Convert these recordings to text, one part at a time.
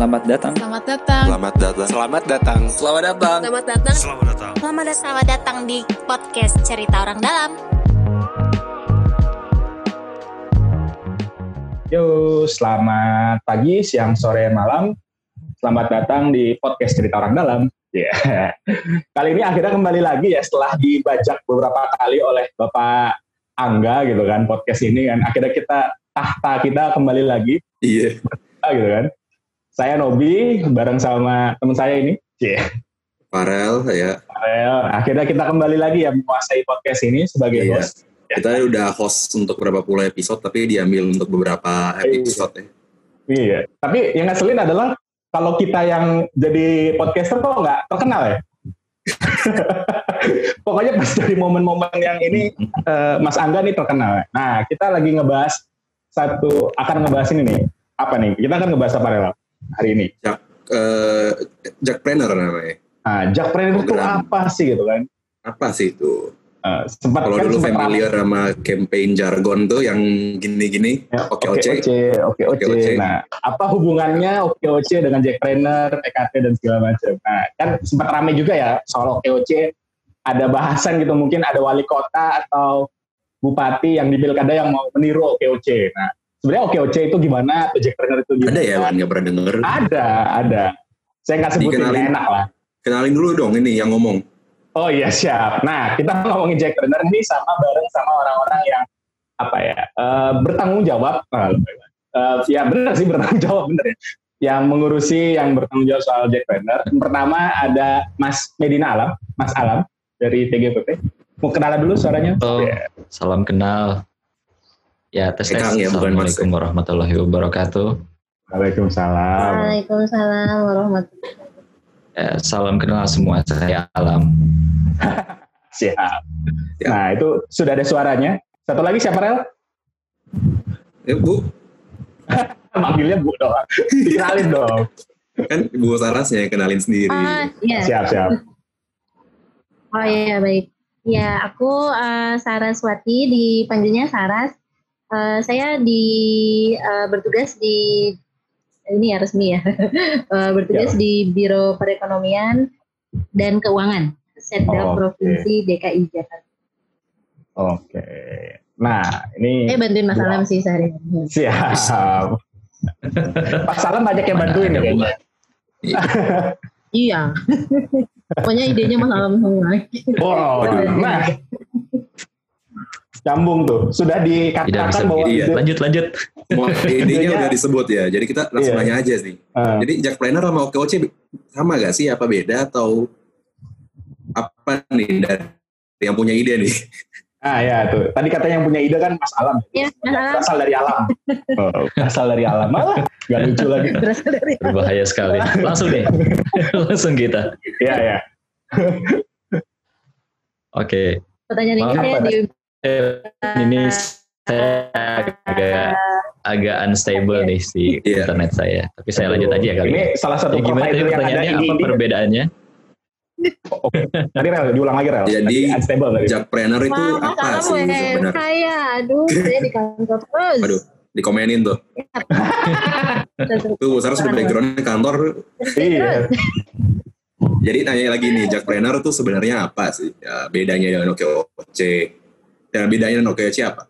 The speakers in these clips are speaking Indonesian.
Selamat datang. Selamat datang. Selamat datang. Selamat datang. Selamat datang. Selamat datang. Selamat datang. Selamat datang. Selamat datang di podcast Cerita Orang Dalam. Yo, selamat pagi, siang, sore, malam. Selamat datang di podcast Cerita Orang Dalam. Ya. Kali ini akhirnya kembali lagi ya setelah dibajak beberapa kali oleh Bapak Angga gitu kan podcast ini kan. Akhirnya kita tahta kita kembali lagi. Iya. gitu kan. Saya Nobi bareng sama teman saya ini. Yeah. Farel ya. Farel. Akhirnya kita kembali lagi ya menguasai podcast ini sebagai Iya. host. Kita udah host untuk beberapa puluh episode tapi diambil untuk beberapa episode ya. Iya. Tapi yang ngeselin adalah kalau kita yang jadi podcaster kok nggak terkenal ya. Pokoknya pas dari momen-momen yang ini eh, Mas Angga nih terkenal. Nah kita lagi ngebahas satu akan ngebahas ini nih. Apa nih? Kita akan ngebahas apa Rel? Hari ini? Jack, eh, Jack Planner namanya. Nah, Jackpreneur itu apa sih gitu kan? Apa sih itu? Eh, sempat Kalau kan dulu sempat familiar sama campaign jargon tuh yang gini-gini. Ya, Oke oke oke. oke oke. Nah, apa hubungannya oke oke dengan Jackpreneur, PKT dan segala macam. Nah, kan sempat ramai juga ya soal oke oke. Ada bahasan gitu mungkin ada wali kota atau bupati yang di pilkada yang mau meniru oke oke. Nah, sebenarnya oke oke itu gimana? Atau Jackpreneur itu gimana? Ada ya? Nggak pernah denger. Ada, ada. Saya nggak sebutin Dikenalin. nggak enak lah. Kenalin dulu dong ini yang ngomong. Oh iya siap. Nah kita ngomongin Jackpreneur ini sama bareng sama orang-orang yang apa ya eh, bertanggung jawab. Ah, eh, ya benar sih bertanggung jawab bener ya. Yang mengurusi yang bertanggung jawab soal Jackpreneur. Yang pertama ada Mas Medina Alam, Mas Alam dari TGPP. Mau kenalan dulu suaranya? Oh, Ya. salam kenal. Ya, tes tes. Eh, ya, bukan. Assalamualaikum warahmatullahi wabarakatuh. Waalaikumsalam. Waalaikumsalam warahmatullahi Ya, salam kenal semua. Saya Alam. Siap. Ya. Nah itu sudah ada suaranya. Satu lagi siapa Rel? Ya Bu, Manggilnya Bu doang. Dikenalin dong. kan Bu Sarasnya yang kenalin sendiri. Iya. Siap siap. Oh iya baik. Ya, aku eh, Saraswati dipanggilnya Saras. Eh, saya di eh, bertugas di ini ya resmi ya. Eh, bertugas di Biro Perekonomian dan Keuangan Setda Oh. Provinsi DKI Jakarta. Oke. Nah ini. Eh bantuin Mas. Alam sih sehari. Siap. Pak Salam banyak yang bantuin ya kayaknya. Iya. Pokoknya idenya Mas Alam semua. Wow. Nah, cambung tuh. Sudah dikatakan bahwa Iya. ide, Lanjut, lanjut. Semua idenya udah disebut ya. Jadi kita langsung Iya. nanya aja sih. eh, Jadi Jack Planner sama OKOC sama gak sih? Apa beda atau apa nih dari yang punya ide nih? ah ya tuh. Tadi katanya yang punya ide kan Mas Alam. Iya, Mas Alam. Berasal dari alam. Oh, berasal dari alam. Malah nggak lucu lagi. Berasal dari Berbahaya sekali. Langsung deh. Langsung kita. Iya ya. Oke. pertanyaan ini saya di Eh, ini saya agak agak unstable nih si Iya. internet saya. Tapi saya lanjut aja ya kali. Ini salah satu Ya, gimana tadi provider yang ada pertanyaannya? di Apa ini. perbedaannya? Tadi Rel, diulang lagi Rel. Jadi, unstable tadi. Jack Planner itu apa sih sebenarnya? saya, aduh, saya di kantor terus. Aduh, dikomenin tuh. Tuh, Sarah sudah backgroundnya kantor. Iya. Jadi nanya lagi nih, Jack Planner itu sebenarnya apa sih? Ya, bedanya dengan OKOC. Dan bedanya dengan OKOC apa?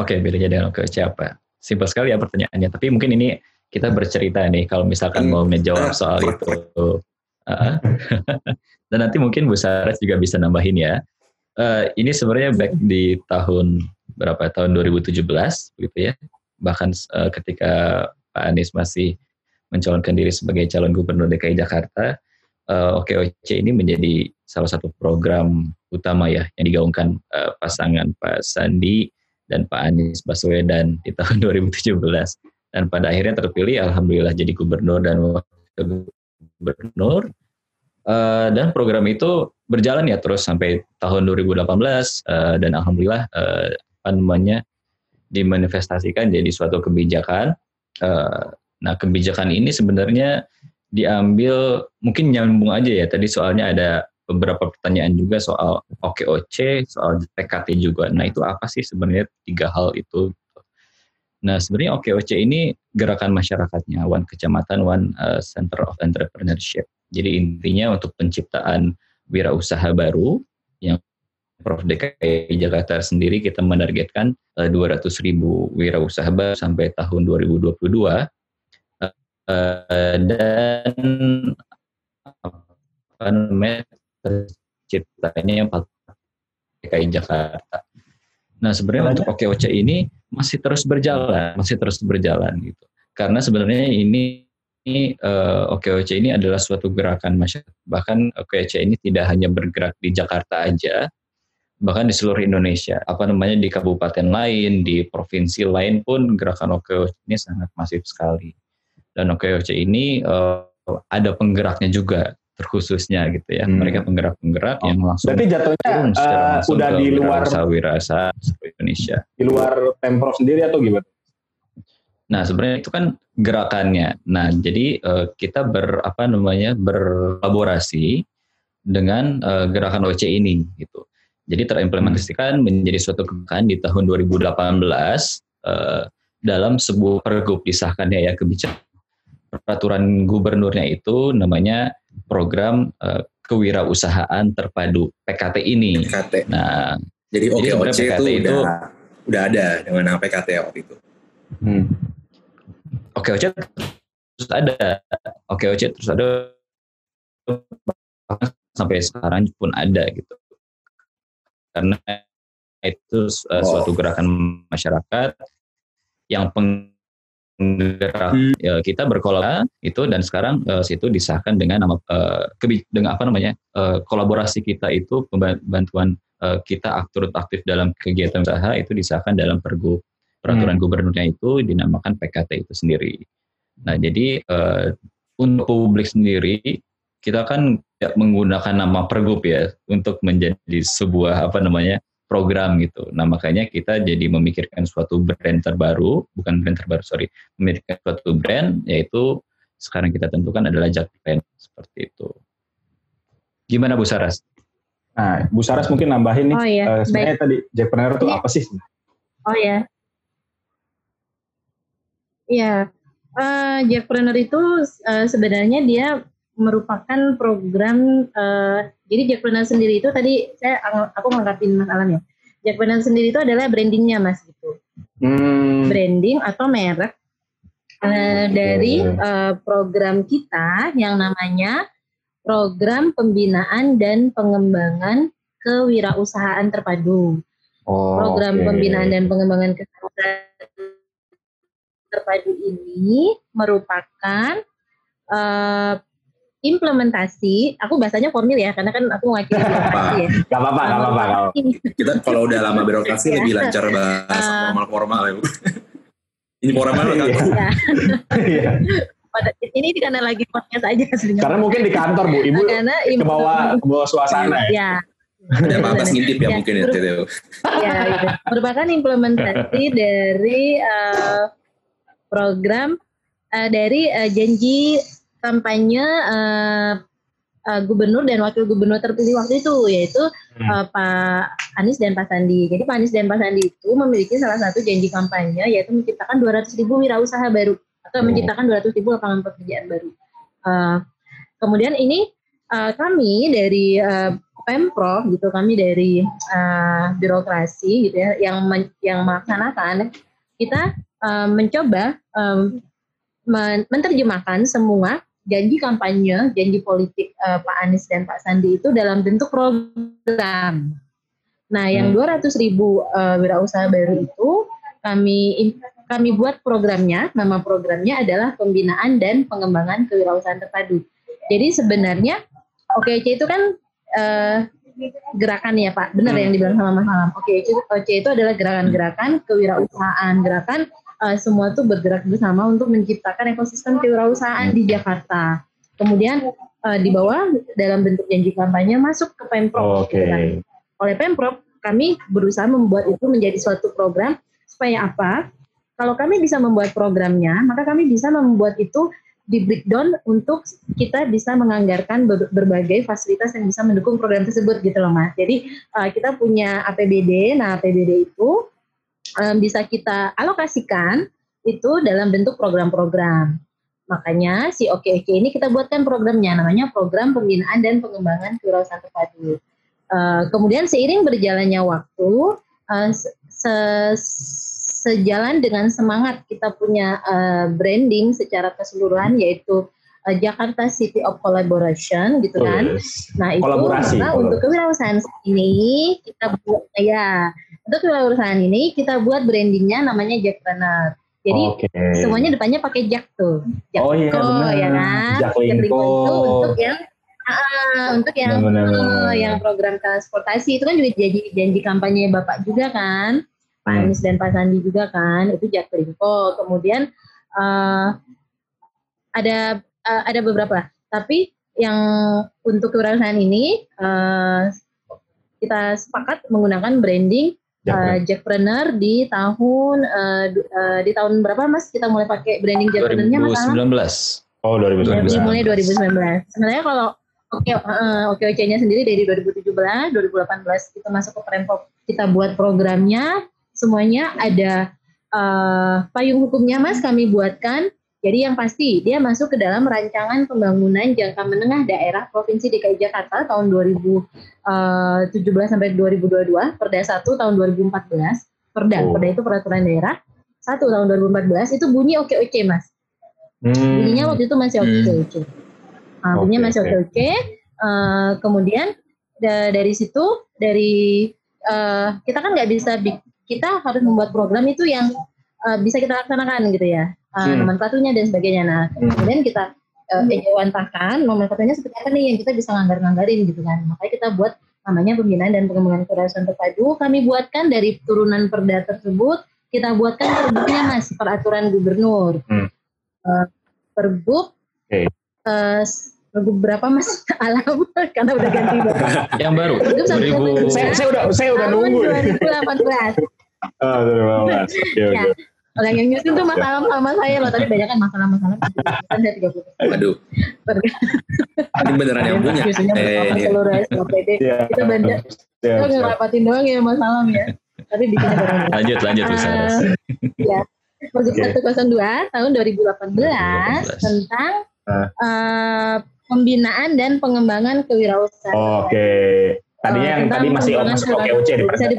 Oke, bedanya dengan OKOC apa? Simpel sekali ya pertanyaannya. Tapi mungkin ini kita bercerita nih kalau misalkan Hmm. mau ngejawab Ah, soal itu. Ah. Dan nanti mungkin Bu Saras juga bisa nambahin ya. Eh, ini sebenarnya back di tahun berapa? Tahun 2017 begitu ya. Bahkan eh, ketika Pak Anies masih mencalonkan diri sebagai calon gubernur DKI Jakarta, eh, OKOC ini menjadi salah satu program utama ya yang digaungkan eh, pasangan Pak Sandi dan Pak Anies Baswedan di tahun 2017 dan pada akhirnya terpilih alhamdulillah jadi gubernur dan wakil gubernur. Eh, dan program itu berjalan ya terus sampai tahun 2018 eh, dan alhamdulillah apa namanya dimanifestasikan jadi suatu kebijakan. Eh, nah kebijakan ini sebenarnya diambil mungkin nyambung aja ya. Tadi soalnya ada beberapa pertanyaan juga soal OKOC, soal PKT juga. Nah itu apa sih sebenarnya tiga hal itu? Nah, sebenarnya OKOC ini gerakan masyarakatnya One Kecamatan One uh, Center of Entrepreneurship. Jadi intinya untuk penciptaan wirausaha baru yang Prof DKI Jakarta sendiri kita menargetkan uh, 200 ribu wirausaha baru sampai tahun 2022 uh, dan apa namanya terciptanya DKI Jakarta. Nah sebenarnya untuk OKOC ini masih terus berjalan, masih terus berjalan gitu. Karena sebenarnya ini ini uh, eh, OKOC ini adalah suatu gerakan masyarakat. Bahkan OKOC ini tidak hanya bergerak di Jakarta aja, bahkan di seluruh Indonesia. Apa namanya di kabupaten lain, di provinsi lain pun gerakan OKOC ini sangat masif sekali. Dan OKOC ini uh, ada penggeraknya juga terkhususnya gitu ya. Hmm. Mereka penggerak-penggerak oh. yang langsung Berarti jatuhnya uh, udah di luar wirasa Indonesia. Di luar Pemprov sendiri atau gimana? Nah, sebenarnya itu kan gerakannya. Nah, jadi uh, kita ber apa namanya berkolaborasi dengan uh, gerakan OC ini gitu. Jadi terimplementasikan hmm. menjadi suatu gerakan di tahun 2018 uh, dalam sebuah pergub disahkannya ya kebijakan peraturan gubernurnya itu namanya program uh, kewirausahaan terpadu PKT ini. PKT. Nah, jadi OKOC jadi itu, itu udah, udah ada dengan nama PKT waktu itu. Hmm. OKOC terus ada, OKOC terus ada sampai sekarang pun ada gitu. Karena itu uh, oh. suatu gerakan masyarakat yang peng penggerak hmm. ya, kita berkolaborasi itu dan sekarang uh, situ disahkan dengan nama uh, dengan apa namanya uh, kolaborasi kita itu bantuan uh, kita aktif aktif dalam kegiatan usaha itu disahkan dalam pergub peraturan hmm. gubernurnya itu dinamakan PKT itu sendiri. Nah jadi uh, untuk publik sendiri kita kan ya, menggunakan nama pergub ya untuk menjadi sebuah apa namanya program gitu. Nah makanya kita jadi memikirkan suatu brand terbaru, bukan brand terbaru sorry, memikirkan suatu brand yaitu sekarang kita tentukan adalah Jack Brand seperti itu. Gimana Bu Saras? Nah Bu Saras mungkin nambahin nih, oh, iya. uh, sebenarnya tadi Jackpreneur itu apa sih? Oh ya, ya uh, Jackpreneur itu uh, sebenarnya dia merupakan program uh, jadi Jackpreneur sendiri itu tadi saya aku menganggapin Mas Alam ya. Jackpreneur sendiri itu adalah brandingnya Mas gitu. Hmm. Branding atau merek uh, dari uh, program kita yang namanya program pembinaan dan pengembangan kewirausahaan terpadu. Oh, program okay. pembinaan dan pengembangan kewirausahaan terpadu ini merupakan uh, implementasi, aku bahasanya formil ya, karena kan aku ngakir implementasi ya. Gak apa-apa, gak apa-apa. Kita kalau udah lama birokrasi ya. lebih lancar bahas uh, formal-formal ya. Ini formal kan? Iya. Pada, ini karena lagi podcast aja sebenarnya. Karena mungkin di kantor Bu, Ibu karena ke bawah ke bawah suasana ya. ya. Ada apa-apa ngintip ya, ya mungkin ya. Ya, itu. Merupakan implementasi dari uh, program uh, dari uh, janji kampanye uh, uh, gubernur dan wakil gubernur terpilih waktu itu yaitu hmm. uh, Pak Anies dan Pak Sandi. Jadi Pak Anies dan Pak Sandi itu memiliki salah satu janji kampanye yaitu menciptakan 200 ribu wirausaha baru atau oh. menciptakan 200 ribu lapangan pekerjaan baru. Uh, kemudian ini uh, kami dari uh, pemprov gitu, kami dari uh, birokrasi gitu ya yang men, yang melaksanakan kita uh, mencoba um, menerjemahkan semua janji kampanye, janji politik uh, Pak Anies dan Pak Sandi itu dalam bentuk program. Nah, yang 200 hmm. ribu uh, wirausaha baru itu kami kami buat programnya, nama programnya adalah pembinaan dan pengembangan kewirausahaan terpadu. Jadi sebenarnya OKC itu kan uh, gerakan ya Pak, benar hmm. yang dibilang sama Mas Alam. OKC, OKC itu adalah gerakan-gerakan kewirausahaan, gerakan uh, semua tuh bergerak bersama untuk menciptakan ekosistem kewirausahaan di Jakarta. Kemudian uh, di bawah dalam bentuk janji kampanye masuk ke Pemprov. Okay. Gitu kan. Oleh Pemprov kami berusaha membuat itu menjadi suatu program supaya apa? Kalau kami bisa membuat programnya, maka kami bisa membuat itu di breakdown untuk kita bisa menganggarkan berbagai fasilitas yang bisa mendukung program tersebut gitu loh mas. Jadi uh, kita punya APBD, nah APBD itu um, bisa kita alokasikan itu dalam bentuk program-program. Makanya si Oke Oke ini kita buatkan programnya namanya program pembinaan dan pengembangan kewirausahaan terpadu. Uh, kemudian seiring berjalannya waktu uh, se sejalan dengan semangat kita punya uh, branding secara keseluruhan yaitu uh, Jakarta City of Collaboration gitu kan. yes. Nah itu Kolaborasi, untuk kewirausasahaan ini kita buat ya untuk kewirausahaan ini kita buat brandingnya namanya Jackpreneur. Jadi Oke. semuanya depannya pakai Jack tuh. Jack Oh iya, benar. ya kan. Jaklingko. itu untuk yang ah, untuk yang yang program transportasi itu kan juga jadi janji kampanye Bapak juga kan. Pak Hmm. Anies dan Pak Sandi juga kan. Itu Jaklingko. Kemudian eh, ada eh, ada beberapa. Tapi yang untuk kewirausahaan ini eh, kita sepakat menggunakan branding Jackpreneur. uh, Jackpreneur di tahun uh, uh, di tahun berapa Mas kita mulai pakai branding Jackpreneurnya Mas Alam? 2019. Oh 2019. Dari mulai 2019. Sebenarnya kalau oke uh, oke nya sendiri dari 2017, 2018 kita masuk ke Pemprov kita buat programnya semuanya ada uh, payung hukumnya Mas kami buatkan. Jadi yang pasti dia masuk ke dalam rancangan pembangunan jangka menengah daerah Provinsi DKI Jakarta tahun 2017 sampai 2022, Perda 1 tahun 2014. Perda, Oh. Perda itu peraturan daerah. 1 tahun 2014 itu bunyi oke-oke Mas. Hmm. Bunyinya waktu itu masih oke oke. Nah, bunyinya Oke, masih oke. oke oke. Eh, kemudian da- dari situ dari eh, kita kan nggak bisa kita harus membuat program itu yang eh, bisa kita laksanakan gitu ya. Eh, Hmm. nomenklaturnya dan sebagainya. Nah, Hmm. kemudian kita uh, ejawantahkan nomenklaturnya seperti apa nih yang kita bisa nganggar-nganggarin gitu kan. Makanya kita buat namanya pembinaan dan pengembangan kewirausahaan terpadu. Kami buatkan dari turunan perda tersebut, kita buatkan perbuknya mas, peraturan gubernur. Hmm. Eh, perbuk, Oke. eh, perbuk berapa mas? Alam, karena udah ganti bapak. Yang baru Perbuk satu 2000 Saya, saya udah saya udah nunggu. nih. 2018. Oh, 2018. Oke Ya. Orang yang nyusun tuh Mas Alam sama saya loh, tapi banyak kan masalah-masalah. Saya 30 Waduh, ini beneran yang punya. Biasanya Eh, ini. seluruh SKPD. Iya. Kita banyak. Siap, Kita siap. ngerapatin doang ya Mas Alam ya. Tapi bikinnya bareng. lanjut lanjut Saras. ya. Pergub. 102 tahun 2018 2018. tentang eh, pembinaan dan pengembangan kewirausahaan. Oke. Tadinya yang tadi masih pengembangan masuk oke di Bisa di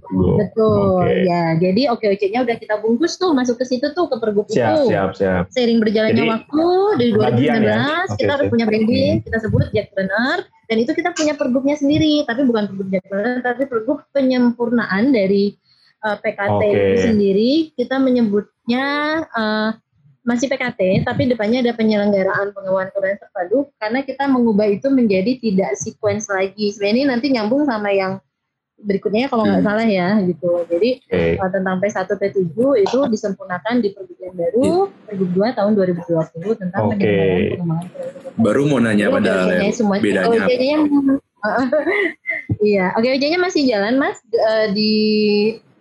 posting. Betul. Oke. Ya, jadi OKOC-nya udah kita bungkus tuh masuk ke situ tuh ke pergub Siap, itu. siap, siap. Seiring berjalannya Jadi, waktu dari 2019 bagian ya? kita Oke, udah oke. punya branding, kita sebut Jackpreneur dan itu kita punya pergubnya sendiri, tapi bukan pergub Jackpreneur tapi pergub penyempurnaan dari uh, PKT Oke. itu sendiri. Kita menyebutnya uh, masih PKT, tapi depannya ada penyelenggaraan pengembangan keuangan terpadu karena kita mengubah itu menjadi tidak sequence lagi. Sebenarnya ini nanti nyambung sama yang berikutnya kalau nggak Hmm. salah ya gitu. Jadi Oke. uh, tentang P1 P7 itu disempurnakan di pergub yang baru Pergub 2 tahun 2020 tentang penyelenggaraan pengembangan. Baru mau nanya Jadi OKOC-nya yang semua bedanya? OKOC-nya Iya, OKOC-nya masih jalan Mas Eh, di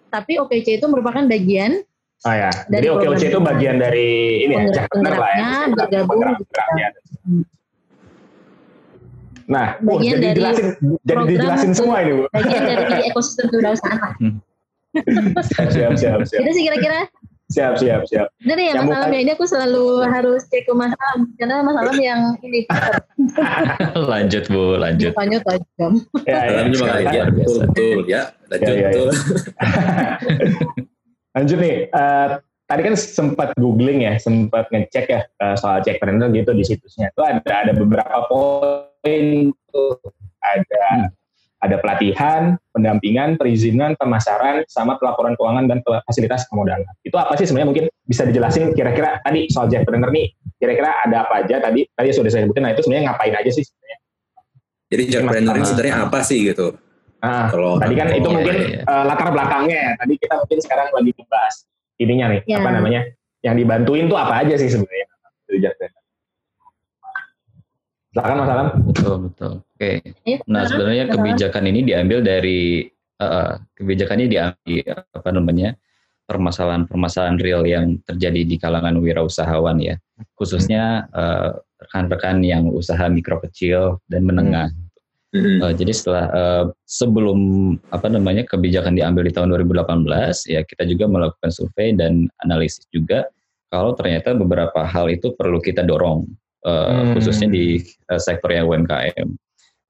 tapi OKOC itu merupakan bagian Oh ya. Dari Jadi program itu bagian dari ini ya, lah ya. bergabung gitu. Hmm. Nah, oh, Bagian jadi dari dijelasin, jadi program dijelasin untuk- semua ini bu. bagian dari ekosistem kewirausahaan lah. Siap, siap, siap, Itu sih kira-kira. siap, siap, siap. Bener ya Mas Alam ya, ini aku selalu harus cek ke Mas Alam karena Mas Alam yang ini lanjut Bu, lanjut. tanya tajam. Ya, ya. Dalam juga ya, luar biasa. betul, betul, ya, lanjut, Ya, ya, ya. betul. Lanjut nih, eh, tadi kan sempat googling ya, sempat ngecek ya eh, soal Jackpreneur gitu di situsnya. Itu ada ada beberapa poin tuh, ada ada pelatihan, pendampingan, perizinan, pemasaran, sama pelaporan keuangan dan fasilitas permodalan. Itu apa sih sebenarnya mungkin bisa dijelasin kira-kira tadi soal Jackpreneur nih, kira-kira ada apa aja tadi tadi sudah saya sebutin. Nah itu sebenarnya ngapain aja sih sebenarnya? Jadi jackpreneur ini sebenarnya apa sih gitu? Nah, Kalau tadi kan itu mungkin iya, iya. eh, latar belakangnya. ya. Tadi kita mungkin sekarang lagi membahas ininya nih, Ya. apa namanya? Yang dibantuin tuh apa aja sih sebenarnya? Silakan Mas Alam. Betul, betul. Oke. Ya, Nah, sebenarnya kebijakan ini diambil dari eh, kebijakan ini diambil apa namanya? permasalahan-permasalahan real yang terjadi di kalangan wirausahawan ya. Khususnya eh, rekan-rekan yang usaha mikro kecil dan menengah. Mhm. Uh, jadi setelah uh, sebelum apa namanya kebijakan diambil di tahun 2018 ya kita juga melakukan survei dan analisis juga kalau ternyata beberapa hal itu perlu kita dorong uh, Hmm. khususnya di uh, sektor yang UMKM.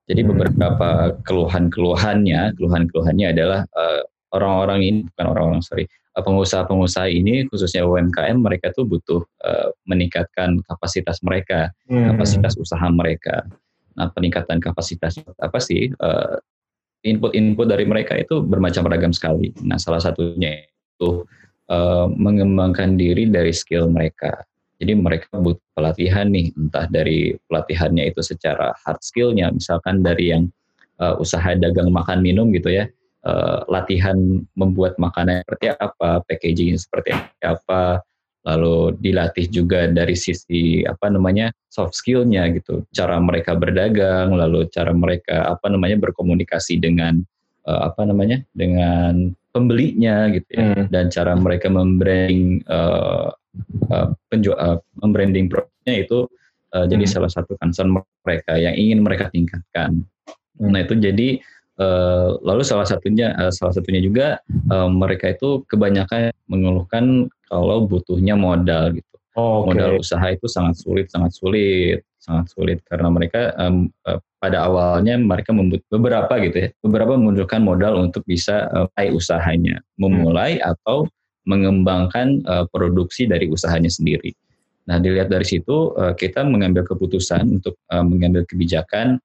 Jadi Hmm. beberapa keluhan-keluhannya, keluhan-keluhannya adalah uh, orang-orang ini bukan orang-orang sorry uh, pengusaha-pengusaha ini khususnya UMKM mereka tuh butuh uh, meningkatkan kapasitas mereka Hmm. kapasitas usaha mereka. Nah, peningkatan kapasitas apa sih? eh, Input-input dari mereka itu bermacam ragam sekali. Nah, salah satunya itu eh, mengembangkan diri dari skill mereka. Jadi mereka butuh pelatihan nih, entah dari pelatihannya itu secara hard skillnya, misalkan dari yang eh, usaha dagang makan minum gitu ya, eh, latihan membuat makanan seperti apa, packaging seperti apa, lalu dilatih juga dari sisi apa namanya soft skillnya gitu cara mereka berdagang lalu cara mereka apa namanya berkomunikasi dengan eh, apa namanya dengan pembelinya gitu ya Hmm. dan cara mereka membranding eh, eh, penjual eh, membranding produknya itu jadi Hmm. salah satu concern mereka yang ingin mereka tingkatkan Hmm. nah itu jadi eh, lalu salah satunya eh, salah satunya juga eh, mereka itu kebanyakan mengeluhkan kalau butuhnya modal gitu Oh, Oke. modal usaha itu sangat sulit, sangat sulit, sangat sulit karena mereka em, eh, pada awalnya mereka membut beberapa gitu ya, beberapa membutuhkan modal untuk bisa mulai usahanya, memulai atau mengembangkan eh, produksi dari usahanya sendiri. Nah, dilihat dari situ eh, kita mengambil keputusan untuk eh, mengambil kebijakan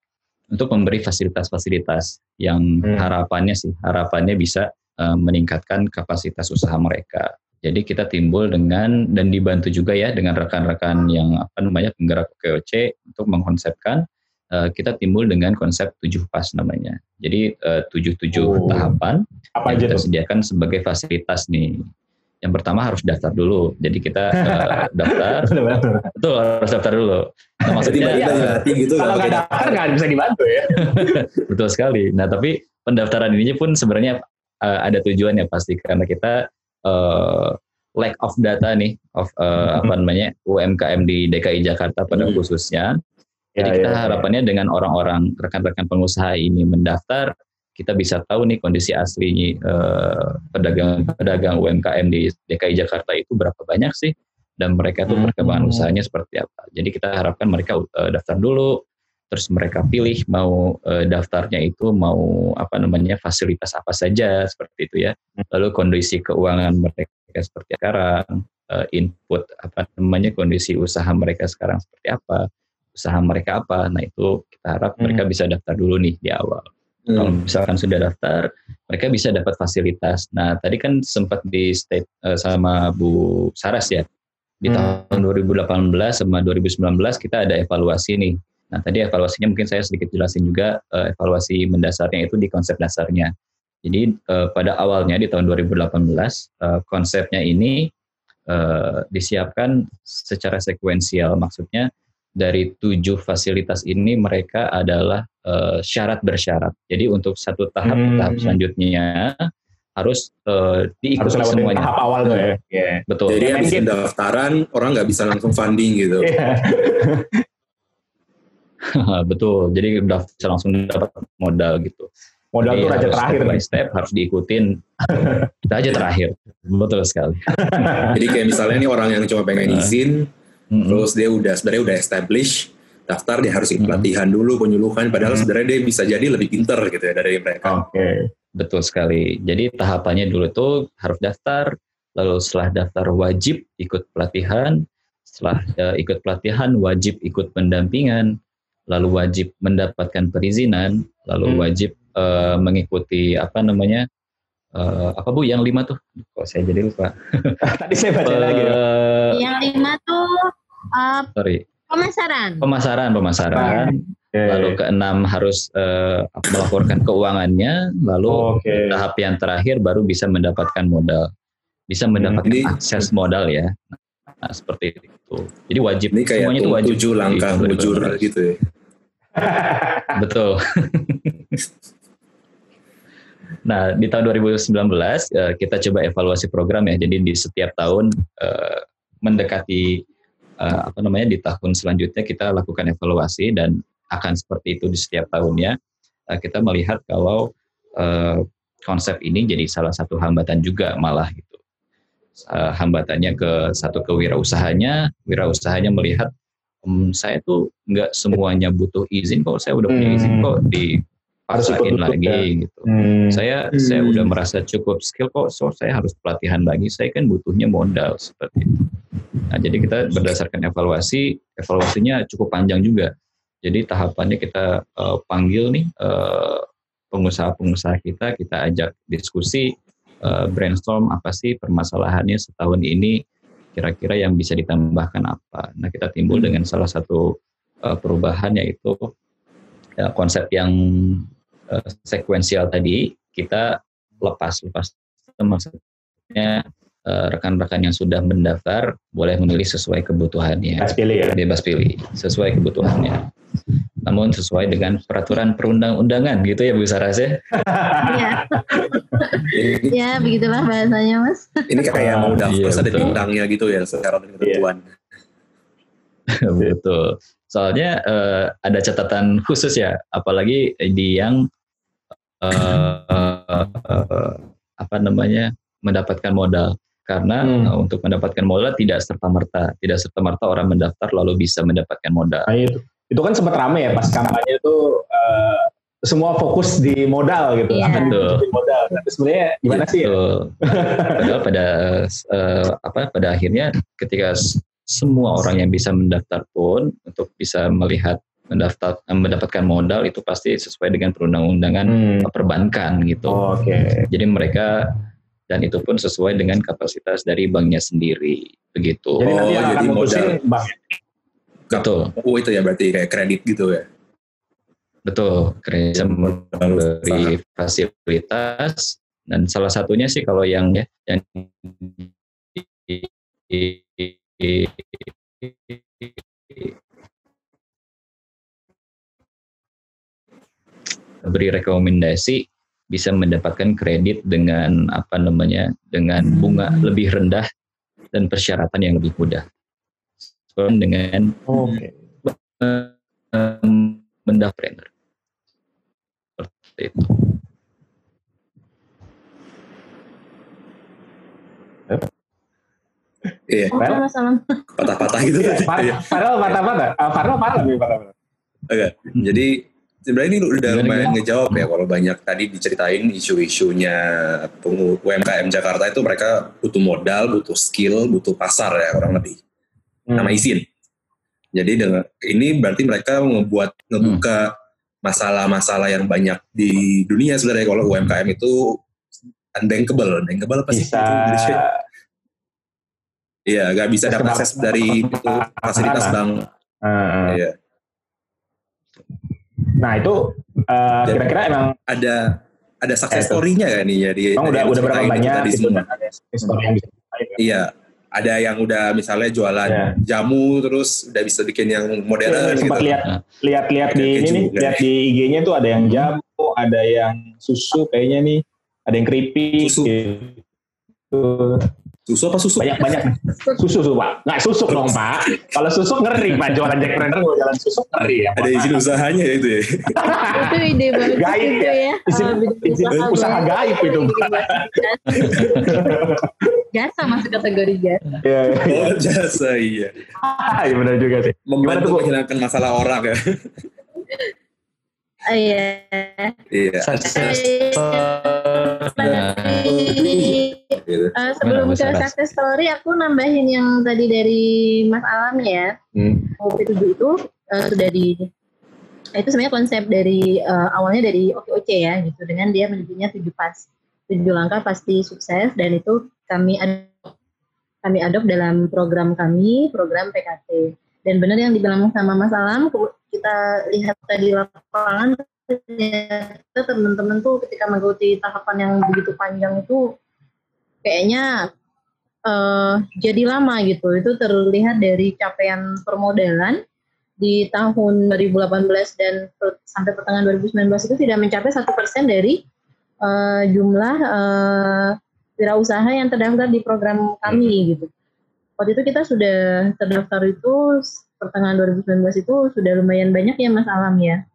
untuk memberi fasilitas-fasilitas yang Hmm. harapannya sih, harapannya bisa eh, meningkatkan kapasitas usaha mereka. Jadi kita timbul dengan dan dibantu juga ya dengan rekan-rekan yang apa namanya penggerak OKOC untuk mengkonsepkan eh, kita timbul dengan konsep tujuh pas namanya. Jadi eh, tujuh tujuh Oh. tahapan Apa yang aja kita tuh? sediakan sebagai fasilitas nih. Yang pertama harus daftar dulu. Jadi kita eh, daftar, betul harus daftar dulu. Nah, maksudnya dilatih gitu Kalau nggak daftar nggak bisa dibantu ya. Betul sekali. Nah, tapi pendaftaran ini pun sebenarnya uh, ada tujuannya pasti karena kita uh, lack of data nih of uh, apa namanya UMKM di DKI Jakarta pada Hmm. khususnya. Jadi Ya, kita ya, ya. harapannya dengan orang-orang rekan-rekan pengusaha ini mendaftar, kita bisa tahu nih kondisi asli uh, pedagang-pedagang UMKM di DKI Jakarta itu berapa banyak sih dan mereka tuh Hmm. perkembangan usahanya seperti apa. Jadi kita harapkan mereka uh, daftar dulu, terus mereka pilih mau uh, daftarnya itu mau apa namanya fasilitas apa saja seperti itu ya. Lalu kondisi keuangan mereka seperti sekarang, uh, input apa namanya kondisi usaha mereka sekarang seperti apa, usaha mereka apa. Nah itu kita harap Hmm. mereka bisa daftar dulu nih di awal. Kalau Hmm. misalkan sudah daftar, mereka bisa dapat fasilitas. Nah, tadi kan sempat di state eh, sama Bu Saras ya. Di Hmm. tahun 2018 sama 2019 kita ada evaluasi nih. Nah, tadi evaluasinya mungkin saya sedikit jelasin juga eh, evaluasi mendasarnya itu di konsep dasarnya. Jadi eh, pada awalnya di tahun 2018 eh, konsepnya ini disiapkan secara sekuensial. Maksudnya dari tujuh fasilitas ini mereka adalah syarat bersyarat. Jadi untuk satu tahap ke Hmm. tahap selanjutnya harus eh, diikuti Harus semuanya. tahap awal tuh ya. Iya. Betul. Jadi habis mungkin- pendaftaran orang nggak bisa langsung funding gitu. Betul. Jadi udah bisa langsung dapat modal gitu. Modal Jadi tuh raja terakhir. Step by nih. step harus diikutin. raja terakhir. Betul sekali. Jadi kayak misalnya nih orang yang cuma pengen Nah. izin, Mm-mm. terus dia udah sebenarnya udah establish, daftar dia harus ikut Hmm. pelatihan dulu, penyuluhan, padahal Hmm. sebenarnya dia bisa jadi lebih pinter gitu ya dari mereka. Oke. Betul sekali. Jadi tahapannya dulu tuh harus daftar, lalu setelah daftar wajib ikut pelatihan, setelah eh, ikut pelatihan wajib ikut pendampingan, lalu wajib mendapatkan perizinan, lalu Hmm. wajib eh, mengikuti apa namanya eh, apa bu yang lima tuh? Kok saya jadi lupa? Tadi saya baca lagi. ya. Eh, Yang lima tuh uh, sorry, pemasaran. pemasaran, pemasaran. Oke. Lalu keenam harus eh, melaporkan keuangannya, lalu Oke. tahap yang terakhir baru bisa mendapatkan modal, bisa mendapatkan Ini- akses modal ya. Nah, seperti itu. Jadi wajib Ini kayak semuanya itu tu- wajib. tujuh langkah mujur 2018. gitu ya. Betul. nah, di tahun 2019 eh, kita coba evaluasi program ya. Jadi di setiap tahun eh, mendekati eh, apa namanya di tahun selanjutnya kita lakukan evaluasi dan akan seperti itu di setiap tahunnya. kita melihat kalau konsep ini jadi salah satu hambatan juga malah gitu. Hambatannya ke satu kewirausahanya, wirausahanya melihat um, saya tuh nggak semuanya butuh izin kok, saya udah punya izin kok di Harus paksain lagi ya. gitu. Hmm. Saya Hmm. saya udah merasa cukup skill kok, so saya harus pelatihan lagi. Saya kan butuhnya modal seperti itu. Nah, jadi kita berdasarkan evaluasi, evaluasinya cukup panjang juga. Jadi tahapannya kita eh, panggil nih eh, pengusaha-pengusaha kita, kita ajak diskusi, eh, brainstorm apa sih permasalahannya setahun ini, kira-kira yang bisa ditambahkan apa. Nah, kita timbul dengan salah satu eh, perubahan yaitu ya, konsep yang eh, sekuensial tadi kita lepas lepas maksudnya eh, rekan-rekan yang sudah mendaftar boleh memilih sesuai kebutuhannya Mas pilih ya. bebas pilih sesuai kebutuhannya namun sesuai dengan peraturan perundang-undangan gitu ya Bu Saras ya Iya, ya begitulah bahasanya Mas. ini kayak mau daftar Iya, ada betul. bintangnya gitu ya secara ketentuan. betul soalnya eh, ada catatan khusus ya apalagi di yang eh, eh, apa namanya mendapatkan modal karena Hmm. untuk mendapatkan modal tidak serta merta tidak serta merta orang mendaftar lalu bisa mendapatkan modal Nah, itu. Itu kan sempat rame ya pas kampanye tuh eh, semua fokus di modal gitu. Iya. Akan Betul. di modal. Tapi sebenarnya gimana sih ya? Betul. Padahal pada eh, apa pada akhirnya ketika semua orang yang bisa mendaftar pun untuk bisa melihat mendaftar eh, mendapatkan modal itu pasti sesuai dengan perundang-undangan Hmm. perbankan gitu. Oh, Oke. Jadi mereka dan itu pun sesuai dengan kapasitas dari banknya sendiri begitu. Jadi nanti Oh, yang akan jadi modal. bank. Betul, Oh itu ya berarti kayak kredit gitu ya. betul. Gereja memberi fasilitas. Dan salah satunya sih kalau yang ya yang beri rekomendasi bisa mendapatkan kredit dengan apa namanya dengan bunga lebih rendah dan persyaratan yang lebih mudah dengan Oke. um, mendaftar seperti itu. Iya, Oh, patah-patah gitu tadi. Far- Iya. Farel patah-patah. Ah, Farel parah lebih patah-patah. Oke. Jadi sebenarnya ini udah lumayan ngejawab ya kalau banyak tadi diceritain isu-isunya pengu- UMKM Jakarta itu mereka butuh modal, butuh skill, butuh pasar ya kurang lebih. Hmm. Nama izin. Jadi dengan ini berarti mereka membuat ngebuka masalah-masalah yang banyak di dunia sebenarnya kalau UMKM itu unbankable. Unbankable apa sih? Bisa? Iya, nggak bisa dapat akses dari itu, fasilitas bank. Ah. Iya. Nah itu Jadi- kira-kira emang Ada ada success Eh, story-nya kan nih jadi emang udah udah berapa banyak tadi gitu semua. dan ada story yang bisa diceritain. Iya, ada yang udah misalnya jualan Iya. jamu terus udah bisa bikin yang modern Iya, gitu. sempat lihat Nah. lihat-lihat di ini nih, lihat di IG-nya tuh ada yang jamu, ada yang susu kayaknya nih, ada yang keripik Susu. gitu. Susu apa susu? Banyak banyak susu susu pak, nggak susuk dong pak. Kalau susuk ngeri pak, jualan Jack Brender mau jalan susuk ngeri ya. Ada izin usahanya itu ya. itu ide bagus Gaib ya. ya. Izin- izin usaha baru. gaib itu, Pak. Jasa masuk kategori jasa. Iya, iya. Oh jasa iya. Iya benar juga sih. Membantu menghilangkan masalah orang ya. Ah, Iya. Iya. Eh, sebelum ke success story, aku nambahin yang tadi dari Mas Alam ya. Hmm. OP7 itu eh, sudah di itu sebenarnya konsep dari eh, awalnya dari OKOC ya gitu dengan dia menyebutnya tujuh pas tujuh langkah pasti sukses dan itu kami ad- kami adop dalam program kami program PKT dan benar yang dibilang sama Mas Alam kita lihat tadi lapangan ternyata teman-teman tuh ketika mengikuti tahapan yang begitu panjang itu kayaknya eh, jadi lama gitu. Itu terlihat dari capaian permodalan di tahun 2018 dan sampai pertengahan 2019 itu tidak mencapai satu persen dari eh, jumlah eh, wirausaha yang terdaftar di program kami gitu. Waktu itu kita sudah terdaftar itu pertengahan 2019 itu sudah lumayan banyak ya Mas Alam ya.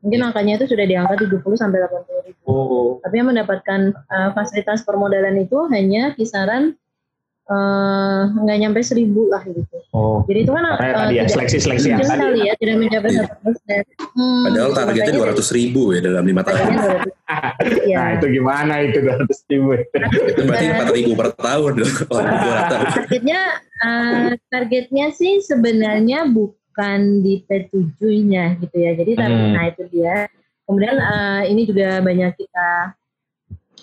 Mungkin angkanya itu sudah di angka 70 sampai 80 ribu. Oh. Tapi yang mendapatkan uh, fasilitas permodalan itu hanya kisaran uh, nggak nyampe seribu lah gitu. Oh. Jadi itu kan Karena uh, tadi ya tidak- seleksi-seleksi yang kecil tadi. ya, tidak mencapai satu persen. Hmm, Padahal targetnya makanya 200 ribu ya dalam lima tahun. targetnya 200. Iya. Nah itu gimana itu 200 ribu? Itu berarti 4 ribu per tahun loh. Oh, 200. targetnya uh, targetnya sih sebenarnya bukan di P7-nya gitu ya. Jadi Hmm. nah itu dia. Kemudian uh, ini juga banyak kita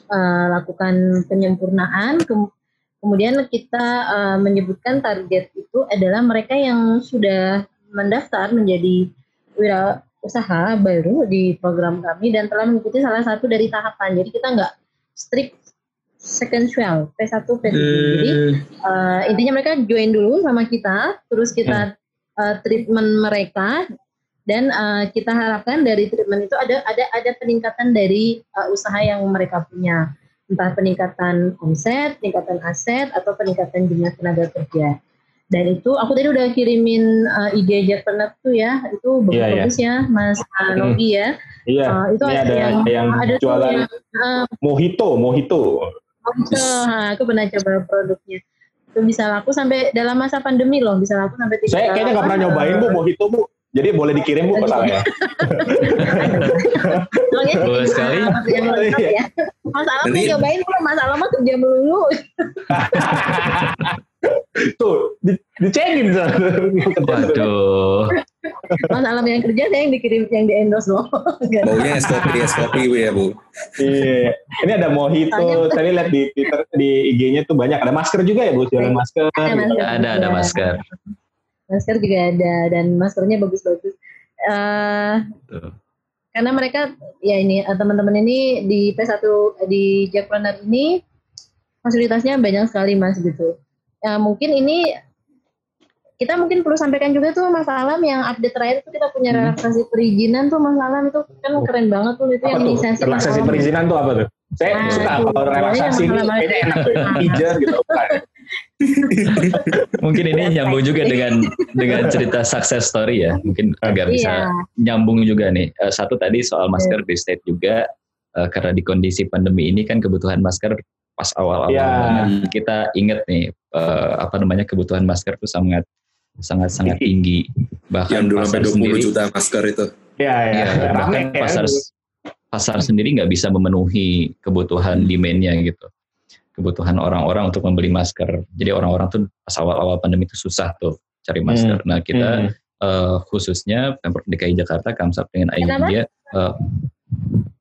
uh, lakukan penyempurnaan. Kem- kemudian kita uh, menyebutkan target itu adalah mereka yang sudah mendaftar menjadi wira usaha baru di program kami dan telah mengikuti salah satu dari tahapan. Jadi kita nggak strict sequential P1 P7. Jadi Hmm. Uh, intinya mereka join dulu sama kita, terus kita uh, treatment mereka dan uh, kita harapkan dari treatment itu ada ada ada peningkatan dari uh, usaha yang mereka punya, entah peningkatan omset, peningkatan aset atau peningkatan jumlah tenaga kerja. Dan itu aku tadi udah kirimin uh, IG Jackpreneur tuh ya, itu bagus-bagus ya Mas uh, Hmm. Nobi ya. Iya. Uh, itu ada, ada yang, yang ada jualan yang, uh, mojito, mojito. Mojito, ha, aku pernah coba produknya. Itu bisa laku sampai dalam masa pandemi loh, bisa laku sampai tiga Saya kayaknya nggak pernah nyobain bu mojito bu. Jadi boleh dikirim bu ke saya. Tolong ya, Boleh sekali. Mas lengkap ya. Alam Nanti- mau nyobain kalau Mas Alam mah kerja melulu. Tuh, di, dicengin. Waduh. Mas Alam yang kerja saya yang dikirim yang di endorse loh. Baunya es kopi, es kopi Bu, ya Bu. Iya. Ini ada mojito. Tadi lihat di Twitter di IG-nya tuh banyak. Ada masker juga ya bu, jualan masker. Ada masker. Ada ada masker. Masker juga ada dan maskernya bagus-bagus. Eh, Tuh. karena mereka ya ini eh, teman-teman ini di P1 di Jackpreneur ini fasilitasnya banyak sekali mas gitu. Ya, mungkin ini kita mungkin perlu sampaikan juga tuh Mas Alam yang update terakhir itu kita punya Hmm. relaksasi perizinan tuh Mas Alam itu kan keren banget tuh itu Apa yang inisiasi Relaksasi perizinan tuh apa tuh? Saya Nah, suka kalau relaksasi ini kayaknya enak tuh. Pijar gitu. Mungkin ini nyambung juga dengan dengan cerita success story ya. Mungkin agak bisa Iya, nyambung juga nih. Eh, Satu tadi soal masker di state juga eh, karena di kondisi pandemi ini kan kebutuhan masker pas awal-awal Iya. banget. kita ingat nih eh, apa namanya kebutuhan masker itu sangat sangat sangat tinggi. Bahkan Yang dulu sampai pasar 20 sendiri juta masker itu. Iya, iya. ya, bahkan Rame ya. pasar pasar sendiri nggak bisa memenuhi kebutuhan demand-nya gitu. Kebutuhan orang-orang untuk membeli masker. Jadi orang-orang tuh pas awal-awal pandemi itu susah tuh cari masker. Nah kita Hmm. eh, khususnya Pemprov DKI Jakarta Kamsat dengan Kenapa? idea eh,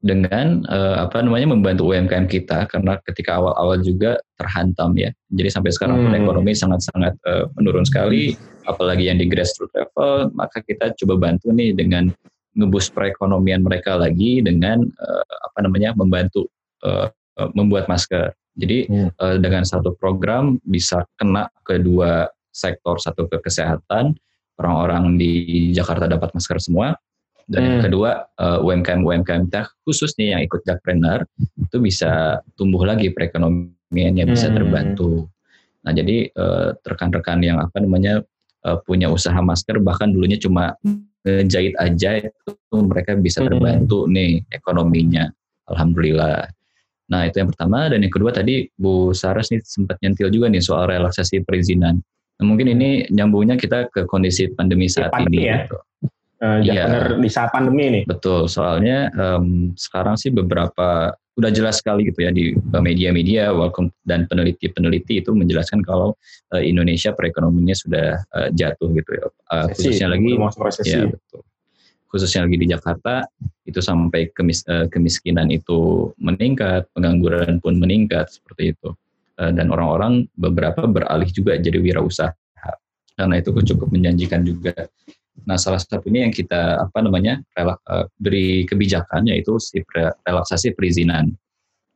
dengan eh, apa namanya membantu UMKM kita karena ketika awal-awal juga terhantam ya. Jadi sampai sekarang pun Hmm. ekonomi sangat-sangat eh, menurun sekali, apalagi yang di grassroots level, maka kita coba bantu nih dengan ngebus perekonomian mereka lagi dengan eh, apa namanya membantu eh, membuat masker. Jadi Hmm. eh, dengan satu program bisa kena kedua sektor, satu ke kesehatan, orang-orang di Jakarta dapat masker semua, dan yang Hmm. kedua eh, UMKM UMKM kita khususnya yang ikut Jakpreneur itu bisa tumbuh lagi perekonomiannya bisa Hmm. terbantu. Nah jadi eh, rekan-rekan yang apa namanya eh, punya usaha masker bahkan dulunya cuma ngejahit aja itu mereka bisa Hmm. terbantu nih ekonominya. Alhamdulillah. Nah itu yang pertama dan yang kedua tadi Bu Saras nih sempat nyentil juga nih soal relaksasi perizinan. Nah, mungkin ini nyambungnya kita ke kondisi pandemi saat pandemi ini. ya. gitu. Eh, Iya. bener di saat pandemi nih. Betul, soalnya em, sekarang sih beberapa udah jelas sekali gitu ya di media-media welcome dan peneliti-peneliti itu menjelaskan kalau eh, Indonesia perekonomiannya sudah eh, jatuh gitu ya. Eh, khususnya lagi ya betul. Khususnya lagi di Jakarta itu sampai kemis, eh, kemiskinan itu meningkat, pengangguran pun meningkat seperti itu. Eh, dan orang-orang beberapa beralih juga jadi wirausaha. Karena itu cukup menjanjikan juga. Nah, salah satunya yang kita apa namanya rela, eh, beri kebijakan yaitu si relaksasi perizinan.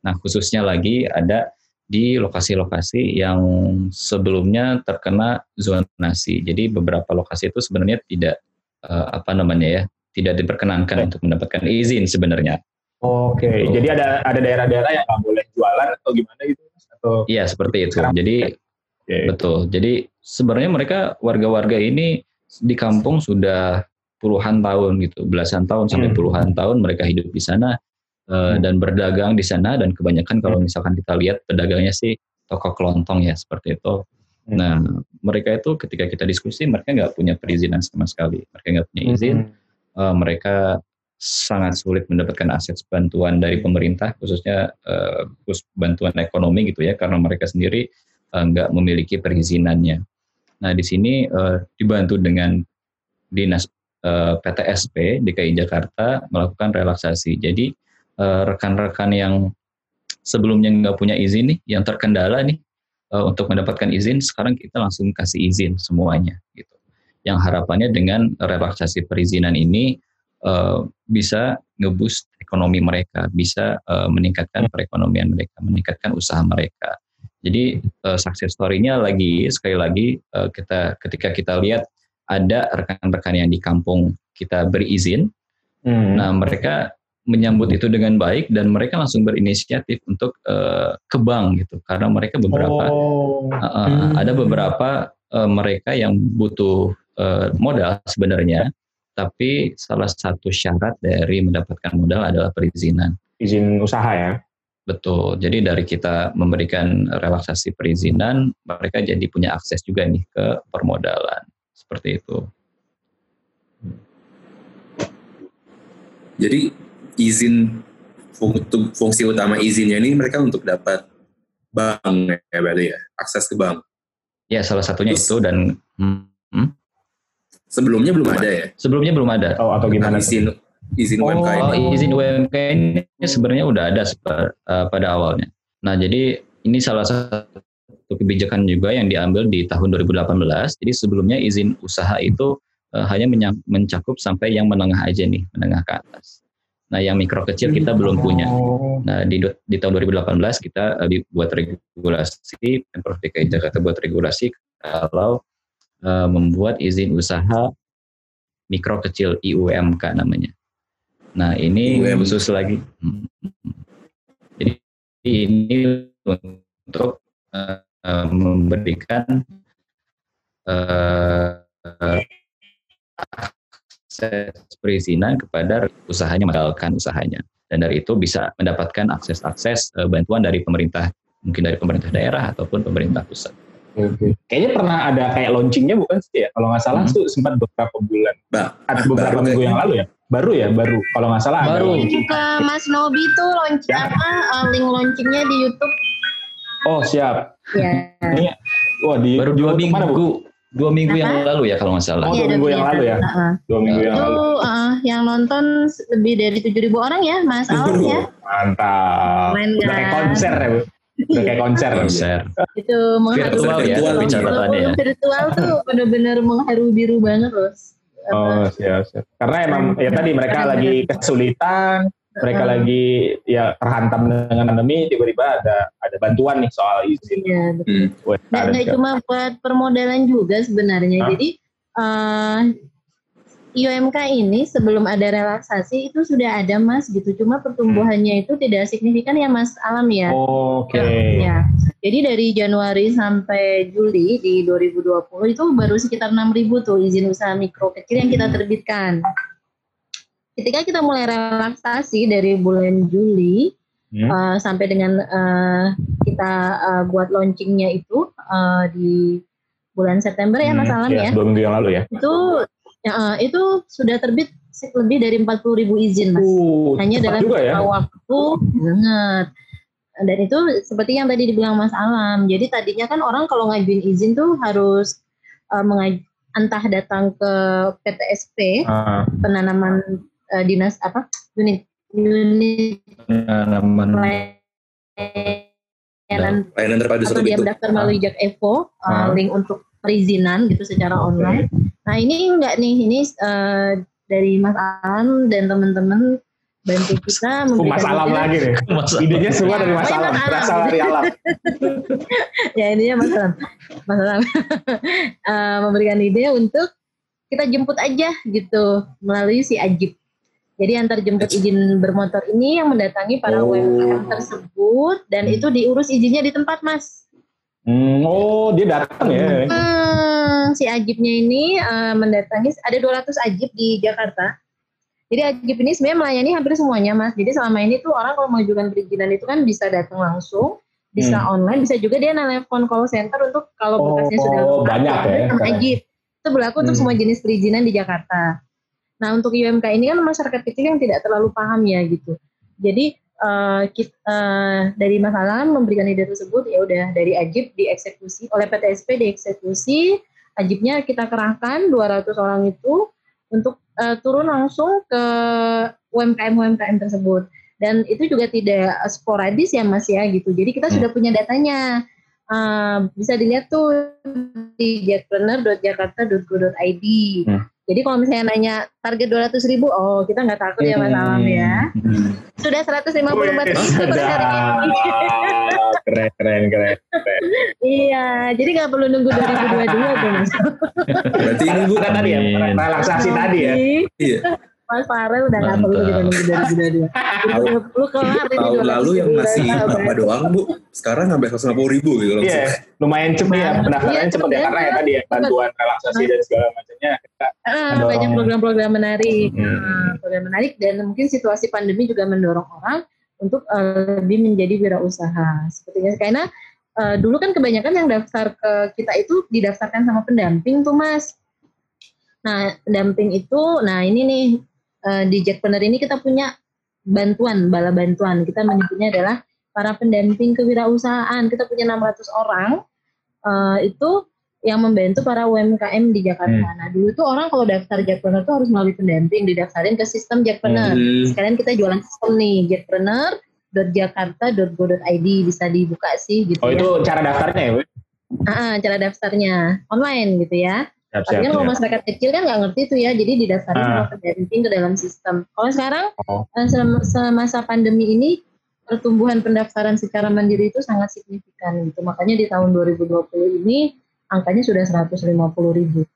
Nah, khususnya lagi ada di lokasi-lokasi yang sebelumnya terkena zonasi. Jadi beberapa lokasi itu sebenarnya tidak eh, apa namanya ya, tidak diperkenankan untuk mendapatkan izin sebenarnya. Oke, Betul. jadi ada ada daerah-daerah yang nggak boleh jualan atau gimana gitu? Atau Iya, seperti itu. Sekarang- Jadi Oke. betul. Jadi sebenarnya mereka warga-warga ini di kampung sudah puluhan tahun gitu, belasan tahun sampai Hmm. puluhan tahun mereka hidup di sana eh, Hmm. dan berdagang di sana dan kebanyakan kalau misalkan kita lihat pedagangnya sih toko kelontong ya seperti itu. Hmm. Nah mereka itu ketika kita diskusi mereka nggak punya perizinan sama sekali, mereka nggak punya izin, eh, mereka sangat sulit mendapatkan akses bantuan dari pemerintah khususnya khusus bantuan ekonomi gitu ya karena mereka sendiri nggak memiliki perizinannya. Nah di sini eh, dibantu dengan dinas eh, PTSP DKI Jakarta melakukan relaksasi. Jadi eh, rekan-rekan yang sebelumnya nggak punya izin nih, yang terkendala nih eh, untuk mendapatkan izin, sekarang kita langsung kasih izin semuanya gitu. Yang harapannya dengan relaksasi perizinan ini eh, bisa ngeboost ekonomi mereka, bisa eh, meningkatkan perekonomian mereka, meningkatkan usaha mereka. Jadi eh, success story-nya lagi sekali lagi eh, kita ketika kita lihat ada rekan-rekan yang di kampung kita berizin, Hmm. nah mereka menyambut itu dengan baik dan mereka langsung berinisiatif untuk eh, ke bank gitu karena mereka beberapa Oh. Uh, uh, Hmm. ada beberapa uh, mereka yang butuh uh, modal sebenarnya, tapi salah satu syarat dari mendapatkan modal adalah perizinan. izin usaha ya. Betul. Jadi dari kita memberikan relaksasi perizinan, mereka jadi punya akses juga nih ke permodalan. Seperti itu. Jadi izin fung- fungsi utama izinnya ini mereka untuk dapat bank ya berarti ya akses ke bank. Ya, salah satunya Terus- itu dan hmm, hmm, Sebelumnya belum ada ya. sebelumnya belum ada. Oh atau gimana? tuh? izin izin Oh, UMKM. Oh, izin UMKM ini sebenarnya udah ada eh, pada awalnya. Nah, jadi ini salah satu kebijakan juga yang diambil di tahun 2018. Jadi sebelumnya izin usaha itu eh, hanya mencakup sampai yang menengah aja nih, menengah ke atas. Nah, yang mikro kecil kita belum punya. Oh. Nah, di, di tahun 2018 kita eh, dibuat regulasi, Pemprov DKI Jakarta buat regulasi kalau eh, membuat izin usaha mikro kecil IUMK namanya. Nah, ini IUMK. khusus lagi. Hmm. Jadi ini untuk eh, memberikan eh, akses perizinan kepada usahanya modalkan usahanya dan dari itu bisa mendapatkan akses-akses bantuan dari pemerintah mungkin dari pemerintah daerah ataupun pemerintah pusat. Oke. Kayaknya pernah ada kayak launchingnya bukan sih ya? Kalau nggak salah Hmm. tuh sempat beberapa bulan, Ba- atau ah, beberapa baru minggu kayak- yang lalu ya. Baru ya, baru. Kalau nggak salah ada Baru. launching. Juga Mas Nobi tuh launching Ya. apa uh, link launchingnya di YouTube. Oh siap. Ya. Wah di Baru dua YouTube mana, Bu? minggu, dua minggu yang Apa? lalu ya kalau nggak salah. Oh, Iya, dua minggu yang lalu ya? Heeh. Dua minggu yang lalu. uh, yang nonton lebih dari 7.000 orang ya, Mas Alam ya. Mantap. Keren, Udah kayak kan? konser ya, Bu. Udah kayak konser. Konser Itu mengharu virtual ya Virtual catatannya ya. virtual tuh bener-bener mengharu biru banget loh. Oh siap, siap. Karena emang ya tadi mereka lagi kesulitan, mereka lagi ya terhantam dengan pandemi, tiba-tiba ada ada bantuan nih soal izin. Iya, betul. Hmm. Wah, Nggak, cuma buat permodalan juga sebenarnya. Jadi eh IOMK ini sebelum ada relaksasi itu sudah ada mas gitu. Cuma pertumbuhannya itu tidak signifikan ya mas Alam ya. Oke. Ya. Jadi dari Januari sampai Juli di 2020 itu baru sekitar 6.000 tuh izin usaha mikro kecil yang kita terbitkan. Ketika kita mulai relaksasi dari bulan Juli Hmm. uh, sampai dengan uh, kita uh, buat launchingnya itu uh, di bulan September ya Mas Hmm, Alam ya, Dua minggu yang lalu ya. itu ya, uh, itu sudah terbit lebih dari 40 ribu izin Mas. Uh, hanya dalam ya. waktu banget. Dan itu seperti yang tadi dibilang Mas Alam jadi tadinya kan orang kalau ngajuin izin tuh harus uh, mengaj- entah datang ke PTSP Ah, penanaman uh, dinas apa unit unit Penanaman. layanan Layanan terpadu atau satu dia mendaftar melalui Jak Evo uh, Ah. link untuk perizinan gitu secara online. Nah ini enggak nih ini uh, dari Mas Alam dan teman-teman bantu kita uh, Mas Alam lagi nih. Masa Idenya semua dari Mas Alam, Mas Alam. berasal dari Alam. ya ininya Mas Alam. Mas Alam Uh, memberikan ide untuk kita jemput aja gitu melalui si Ajib. Jadi antar jemput izin bermotor ini yang mendatangi para Oh. UMKM tersebut dan itu diurus izinnya di tempat Mas. Hmm, oh, dia datang ya. Hmm, si Ajibnya ini uh, mendatangi ada 200 Ajib di Jakarta. Jadi Ajib ini sebenarnya melayani hampir semuanya mas. Jadi selama ini tuh orang kalau mengajukan perizinan itu kan bisa datang langsung, bisa hmm. online, bisa juga dia nelpon call center untuk kalau oh, bekasnya sudah oh, banyak ya. Sama Ajib. Itu berlaku hmm. untuk semua jenis perizinan di Jakarta. Nah untuk UMK ini kan masyarakat kecil yang tidak terlalu paham ya gitu. Jadi uh, kita, uh, dari masalah memberikan ide tersebut ya udah dari Ajib dieksekusi oleh PTSP dieksekusi Ajibnya kita kerahkan 200 orang itu untuk uh, turun langsung ke UMKM UMKM tersebut dan itu juga tidak sporadis ya Mas ya gitu jadi kita hmm. sudah punya datanya uh, bisa dilihat tuh di jackpreneur.jakarta.go.id hmm. Jadi kalau misalnya nanya target 200 ribu, oh kita nggak takut ya Mas Alam ya. Hmm. Sudah 154 ribu per hari ini. keren, keren, keren, keren. iya, jadi nggak perlu nunggu 2022 tuh Mas. Berarti ini Bu. Tadi ya, relaksasi tadi ya. Iya. Mas Farel udah nggak perlu kita nunggu 2022. Lu kelar ini. Tahun lalu yang masih apa doang Bu, sekarang sampai 150 ribu gitu loh. Iya, lumayan cepet ya, nah, pendaftarannya cepet ya, karena ya tadi ya, bantuan relaksasi dan segala macamnya. Ah, banyak program-program menarik, hmm. Ah, program menarik dan mungkin situasi pandemi juga mendorong orang untuk uh, lebih menjadi wirausaha. Sepertinya karena uh, dulu kan kebanyakan yang daftar ke kita itu didaftarkan sama pendamping tuh Mas. Nah, pendamping itu, nah ini nih uh, di Jackpreneur ini kita punya bantuan, bala bantuan. Kita menyebutnya adalah para pendamping kewirausahaan. Kita punya 600 orang uh, itu yang membantu para UMKM di Jakarta. Hmm. Nah dulu tuh orang kalau daftar Jackpreneur tuh harus melalui pendamping, didaftarin ke sistem Jackpreneur. Hmm. Sekarang kita jualan sistem nih, jackpreneur.jakarta.go.id bisa dibuka sih gitu Oh ya. itu cara daftarnya ya? Ah, cara daftarnya online gitu ya. Siap, Tapi kan kalau masyarakat kecil kan nggak ngerti tuh ya, jadi didaftarin ah. pendamping ke dalam sistem. Kalau sekarang oh. Eh, semasa pandemi ini pertumbuhan pendaftaran secara mandiri itu sangat signifikan gitu. Makanya di tahun 2020 ini angkanya sudah 150 ribu.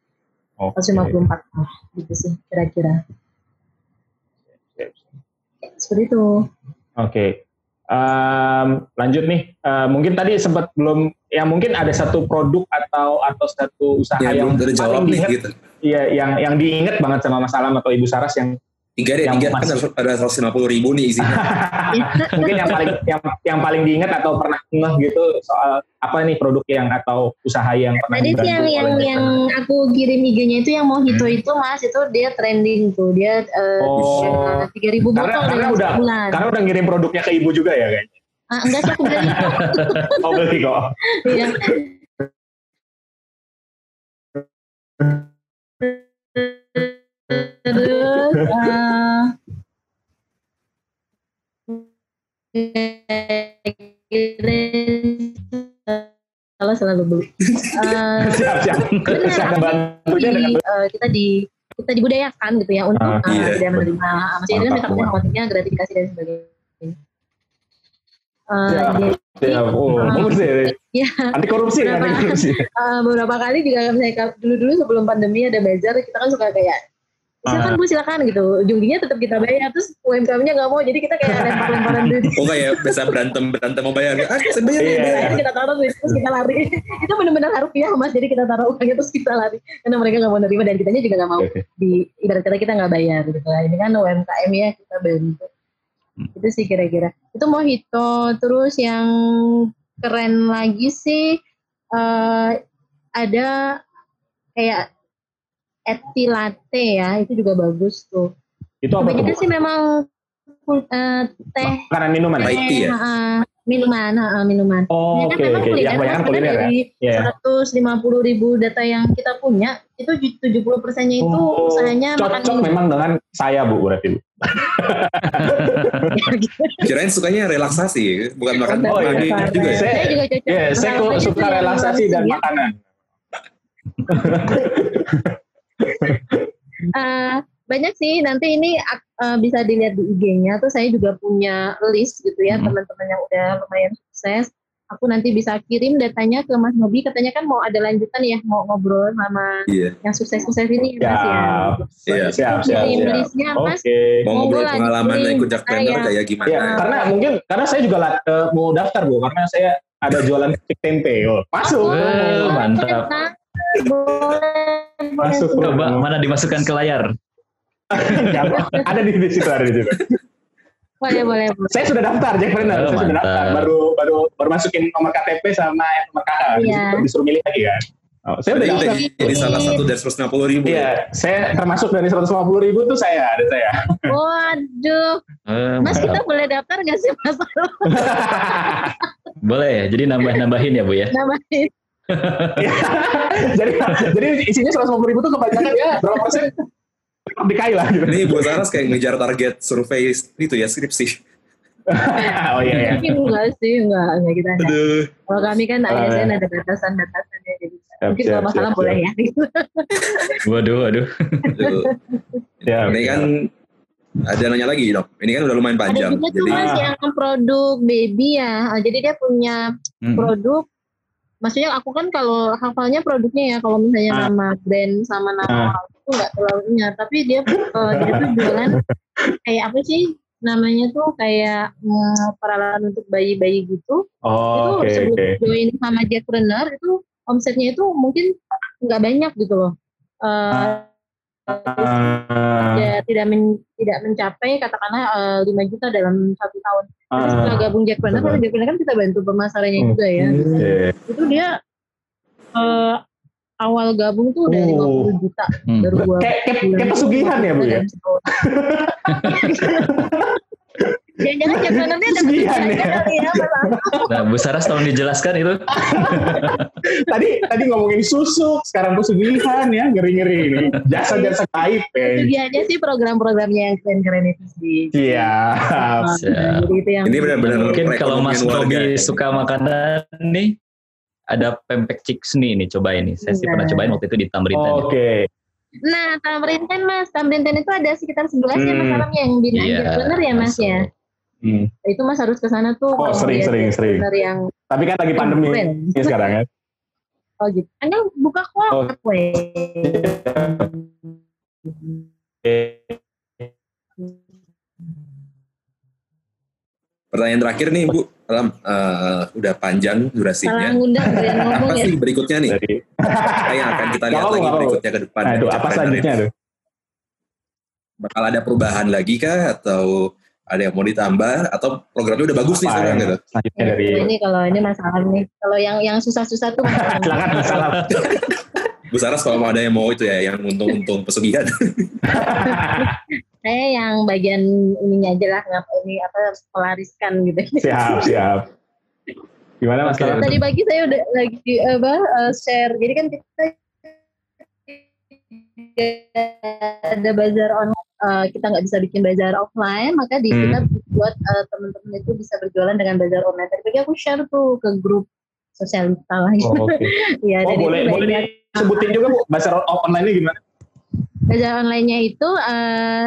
Okay. 154 gitu sih kira-kira. Seperti itu. Oke. Okay. Um, lanjut nih, uh, mungkin tadi sempat belum, ya mungkin ada satu produk atau atau satu usaha ya, yang paling diingat, gitu. Iya, yang yang diingat banget sama Mas Alam atau Ibu Saras yang Tiga deh, tiga kan ada seratus lima puluh ribu nih isinya. Mungkin yang paling yang yang paling diingat atau pernah ngeh gitu soal apa nih produk yang atau usaha yang pernah Tadi sih yang yang yang aku kirim IG-nya itu yang mau hito hmm. itu mas itu dia trending tuh dia eh, oh. tiga ribu botol karena, karena udah bulan. karena udah ngirim produknya ke ibu juga ya kayaknya. Ah, enggak sih aku beli. oh beli kok. Iya. terus uh, kalau selalu beli. Uh, siap, siap. Benar, di, uh, kita di kita dibudayakan gitu ya untuk uh, uh, tidak menerima masih kan minta khawatirnya gratifikasi dan sebagainya. Uh, ya, jadi, ya, oh, uh, ya, anti korupsi, beberapa, anti korupsi. Uh, beberapa kali juga misalnya dulu-dulu sebelum pandemi ada bazar kita kan suka kayak silakan ah. bu silakan gitu. Ujungnya tetap kita bayar terus UMKM-nya nggak mau jadi kita kayak lempar-lemparan duit. Oh kayak bisa berantem berantem mau bayar. Ah saya bayar yeah. bayar. Kita taruh duit terus kita lari. Itu benar-benar rupiah mas. Jadi kita taruh uangnya terus kita lari. Karena mereka nggak mau nerima dan kitanya juga nggak mau. Di ibarat kata kita nggak bayar gitu lah ini kan UMKM ya kita bantu. Hmm. itu sih kira-kira. Itu mau hito terus yang keren lagi sih uh, ada kayak eti latte ya itu juga bagus tuh. Itu apa kebanyakan sih memang uh, teh. Makanan minuman teh, ya? Uh, minuman uh, minuman. Oh oke okay, oke. Okay. yang banyak kuliner ya? dari seratus lima puluh ribu data yang kita punya itu tujuh puluh persennya itu oh, usahanya cocok makan memang dengan saya bu berarti bu. Kirain sukanya relaksasi bukan makan oh, iya. juga ya? Saya juga cocok yeah, saya suka relaksasi dan makanan uh, banyak sih nanti ini uh, bisa dilihat di IG-nya tuh saya juga punya list gitu ya hmm. teman-teman yang udah lumayan sukses aku nanti bisa kirim datanya ke Mas Nobi katanya kan mau ada lanjutan ya mau ngobrol sama yeah. yang sukses-sukses ini ya Mas ya. Iya, siap, siap, siap. Listnya Mas. Okay. Mau ngobrol pengalaman ikut Jackpreneur kayak gimana? Ya, karena mungkin karena saya juga uh, mau daftar Bu karena saya ada jualan tempe. Oh, masuk. Oh, mantap. Boleh, Masuk, boleh. Coba mana dimasukkan ke layar. Ada di, di situ, ada di situ. Boleh, boleh, boleh. Saya sudah daftar, Jack Planner. Oh, saya sudah daftar. Baru, baru, baru masukin nomor KTP sama nomor KK. Iya. Disuruh, milih lagi kan. Oh, saya udah Jadi daftar. jadi salah satu dari 150 ribu. Iya, saya termasuk dari 150 ribu tuh saya, ada saya. Waduh, Eh, Mas mantap. kita boleh daftar nggak sih Mas? Boleh ya, jadi nambah-nambahin ya Bu ya. Iya. Jadi, jadi isinya 150 ribu tuh kebanyakan ya, berapa persen? DKI lah gitu. Ini Bu Saras kayak ngejar target survei itu ya skripsi. oh iya, iya. Tapi enggak sih, enggak, enggak kita. Aduh. Kalau kami kan ASN ya. ada batasan-batasannya jadi Siap, mungkin kalau masalah siap, boleh siap. ya. Gitu. Waduh, waduh. aduh. Ya, Ini kan ada nanya lagi dok. Ini kan udah lumayan Ada panjang. juga tuh Jadi Mas yang produk baby ya. Ah, Jadi dia punya Hmm. produk Maksudnya aku kan kalau hafalnya produknya ya, kalau misalnya Ah. nama brand sama nama Ah. itu nggak terlalu ingat. Tapi dia eh, dia tuh jualan kayak apa sih namanya tuh kayak hmm, peralatan untuk bayi-bayi gitu. Oh, itu sebelum oke. join sama Jackpreneur itu omsetnya itu mungkin nggak banyak gitu loh. Eh, Ah, ya, tidak men- tidak mencapai katakanlah eh, 5 juta dalam satu tahun. Tapi ah, setelah gabung Jackpreneur, kan Jackpreneur kan kita bantu pemasarannya Hmm. juga ya. oke. Itu dia eh, awal gabung tuh udah Oh. 50 juta Hmm. baru gua Kayak, kayak, kayak pesugihan ya, Bu ya? Jangan-jangan Jackpreneurnya ada Pesugihan ya? kali ya, Mas. Nah, Bu Saras tolong dijelaskan itu. tadi tadi ngomongin susuk, sekarang pesugihan ya, ngeri-ngeri ini. Jasa-jasa gaib ya. Pesugihannya sih program-programnya yang keren-keren itu sih. Siap. Nah, ini benar-benar Mungkin kalau Mas Robi ya. suka makanan nih, ada pempek Ciksni nih cobain nih. Saya sih Nah. pernah cobain waktu itu di Tamrin tadi. Oke. Nah, Tamrinten Mas, Tamrinten itu ada sekitar 11 ya Hmm. masalahnya yang binaan Iya, Jackpreneur ya Mas ya. Hmm. Itu Mas harus ke sana tuh. Oh, sering, sering, sering. Yang Tapi kan lagi pandemi ini sekarang ya. Oh gitu. Anda buka kok Oh. kue. Pertanyaan terakhir nih Bu, Alam, eh, udah panjang Salah durasinya. ngomong Apa ya. sih berikutnya nih? Yang akan kita lihat lagi berikutnya ke depan? nah, itu apa selanjutnya tuh? Bakal ada perubahan lagi kah? Atau ada yang mau ditambah? Atau programnya udah bagus nih Apa sekarang yang gitu? Selanjutnya dari Ini kalau ini masalah nih. Kalau yang yang susah-susah tuh silakan salam. Bu Saras kalau mau ada yang mau itu ya, yang untung-untung pesugihan. saya yang bagian ininya aja lah ngap ini apa melariskan gitu. siap, siap. Gimana Mas? Salam? Tadi pagi saya udah lagi apa eh, share. Jadi kan kita ada bazar on eh, kita nggak bisa bikin bazar offline maka di Hmm. kita buat eh, teman-teman itu bisa berjualan dengan bazar online. Tadi pagi aku share tuh ke grup sosialita lah. Oh, oke. Iya, Oh, boleh boleh banyak disebutin juga Bu, bazar online-nya gimana? Bazar online-nya itu eh,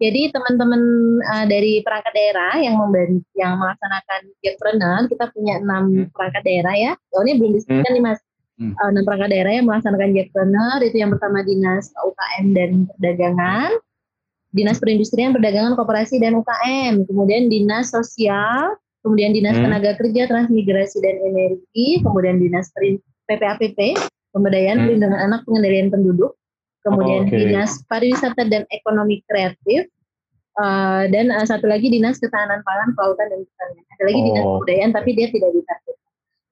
jadi teman-teman eh, dari perangkat daerah yang membantu yang melaksanakan Jackpreneur, kita punya enam perangkat daerah ya. Oh ini belum disebutkan nih Mas. Hmm. Eh, enam perangkat daerah yang melaksanakan Jackpreneur itu yang pertama dinas UKM dan perdagangan, dinas perindustrian, perdagangan, koperasi dan UKM, kemudian dinas sosial, kemudian dinas Hmm. tenaga kerja, transmigrasi dan energi, kemudian dinas PPAPP, pemberdayaan Hmm. perlindungan anak, pengendalian penduduk, kemudian Oke. dinas pariwisata dan ekonomi kreatif, eh, dan eh, satu lagi dinas ketahanan pangan, kelautan dan pertanian. Ada lagi dinas Oh. kebudayaan, tapi dia tidak ditarget.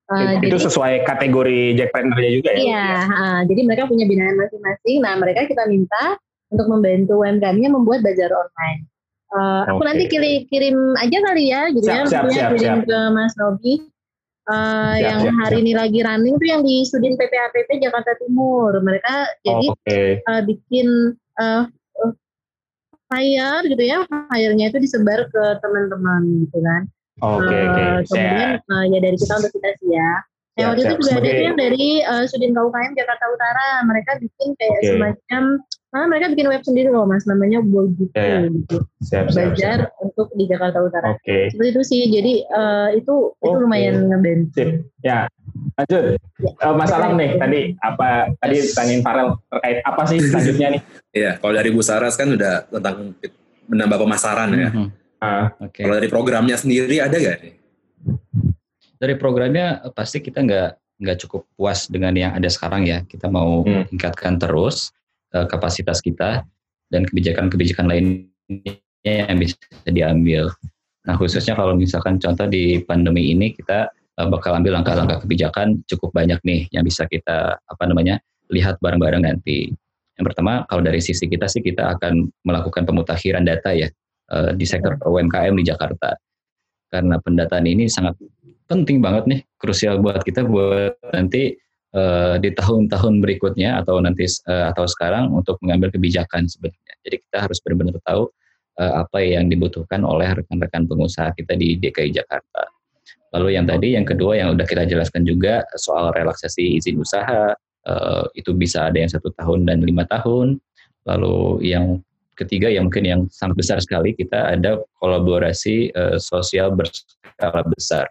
Eh, itu jadi sesuai kategori Jackpreneur-nya juga ya? Iya, ah, jadi mereka punya binaan masing-masing. Nah, mereka kita minta untuk membantu UMKM-nya membuat bazar online. Eh, aku Oke. nanti kirim, kirim aja kali ya, gitu Siap, ya, siap, siap, kirim siap. ke Mas Nobi. Eh, Siap, yang siap, hari ini lagi running tuh yang di Sudin PPAPP Jakarta Timur. Mereka jadi Oh, Oke. eh, bikin eh, eh, flyer gitu ya, flyernya itu disebar ke teman-teman gitu kan. Oke, oke. Eh, kemudian Saya eh, ya dari kita untuk kita sih ya. Yang Siap, waktu itu siap. juga ada Sebagai- tuh yang dari eh, Sudin KUKM Jakarta Utara. Mereka bikin kayak Oke. semacam, malah mereka bikin web sendiri loh mas, namanya Bojuku Ya, ya. gitu. siap, siap, siap. Bazar untuk di Jakarta Utara. Oke. Seperti itu sih. Jadi eh, itu itu Oke. lumayan ngebantu. Ya. Lanjut. Ya. Eh, Mas Alam nih tadi apa tadi tanyain Farel terkait apa sih selanjutnya nih? Iya, kalau dari Bu Saras kan udah tentang menambah pemasaran ya. Mhm. Ah, Kalau Oke. dari programnya sendiri ada gak nih? Dari programnya pasti kita nggak nggak cukup puas dengan yang ada sekarang ya. Kita mau Hmm. tingkatkan terus uh, kapasitas kita dan kebijakan-kebijakan lainnya yang bisa diambil. Nah khususnya kalau misalkan contoh di pandemi ini kita uh, bakal ambil langkah-langkah kebijakan cukup banyak nih yang bisa kita apa namanya lihat bareng-bareng nanti. Yang pertama kalau dari sisi kita sih kita akan melakukan pemutakhiran data ya uh, di sektor UMKM di Jakarta karena pendataan ini sangat penting banget nih, krusial buat kita buat nanti uh, di tahun-tahun berikutnya atau nanti uh, atau sekarang untuk mengambil kebijakan sebenarnya. Jadi kita harus benar-benar tahu uh, apa yang dibutuhkan oleh rekan-rekan pengusaha kita di DKI Jakarta. Lalu yang tadi, yang kedua yang udah kita jelaskan juga soal relaksasi izin usaha, uh, itu bisa ada yang satu tahun dan lima tahun. Lalu yang ketiga yang mungkin yang sangat besar sekali kita ada kolaborasi uh, sosial berskala besar.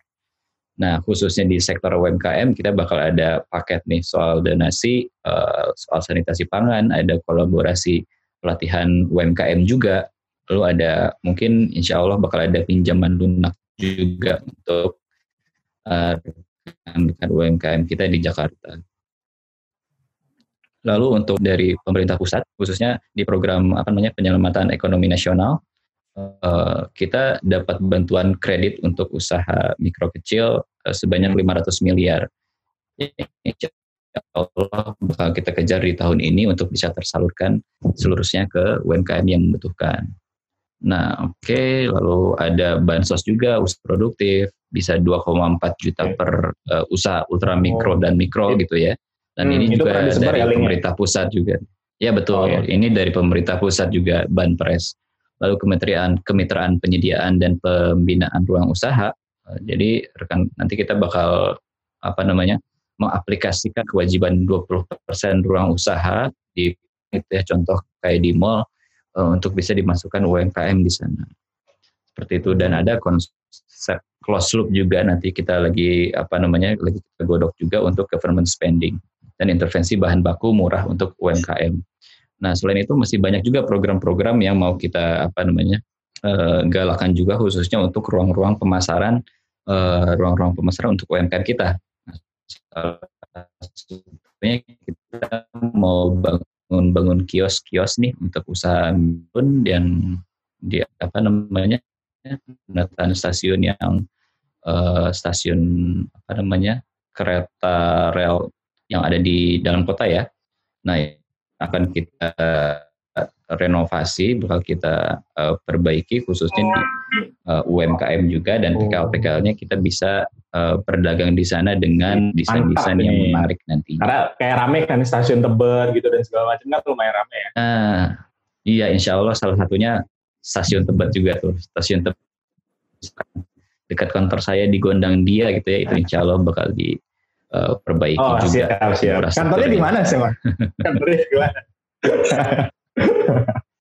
Nah, khususnya di sektor UMKM kita bakal ada paket nih soal donasi, uh, soal sanitasi pangan, ada kolaborasi pelatihan UMKM juga. Lalu ada mungkin insya Allah bakal ada pinjaman lunak juga untuk uh, rekan UMKM kita di Jakarta. Lalu untuk dari pemerintah pusat, khususnya di program apa namanya penyelamatan ekonomi nasional, Uh, kita dapat bantuan kredit untuk usaha mikro kecil uh, sebanyak 500 miliar. Insya Allah bakal kita kejar di tahun ini untuk bisa tersalurkan seluruhnya ke UMKM yang membutuhkan. Nah, oke, okay. lalu ada bansos juga usaha produktif bisa 2,4 juta per uh, usaha ultra mikro oh. dan mikro gitu ya. Dan hmm, ini juga dari ya, pemerintah pusat juga. Ya betul, oh, ya. ini dari pemerintah pusat juga Banpres lalu kementerian kemitraan penyediaan dan pembinaan ruang usaha. Jadi rekan nanti kita bakal apa namanya mengaplikasikan kewajiban 20% ruang usaha di itu ya contoh kayak di mall untuk bisa dimasukkan UMKM di sana. Seperti itu dan ada konsep close loop juga nanti kita lagi apa namanya lagi kita godok juga untuk government spending dan intervensi bahan baku murah untuk UMKM. Nah, selain itu masih banyak juga program-program yang mau kita apa namanya uh, galakan juga khususnya untuk ruang-ruang pemasaran, uh, ruang-ruang pemasaran untuk UMKM kita. Nah, kita mau bangun-bangun kios-kios nih untuk usaha pun dan di apa namanya penataan stasiun yang uh, stasiun apa namanya kereta rel yang ada di dalam kota ya. Nah akan kita renovasi, bakal kita uh, perbaiki khususnya di uh, UMKM juga dan PKL-PKL-nya kita bisa uh, berdagang di sana dengan desain-desain yang menarik nanti. Karena kayak rame kan stasiun Tebet gitu dan segala macam kan lumayan rame ya. Nah, iya insya Allah salah satunya stasiun Tebet juga tuh, stasiun Tebet dekat kantor saya di Gondang Dia gitu ya, itu insya Allah bakal di uh, perbaiki oh, juga. Siap, siap. Kantornya di mana sih, Mas? Kantornya di mana?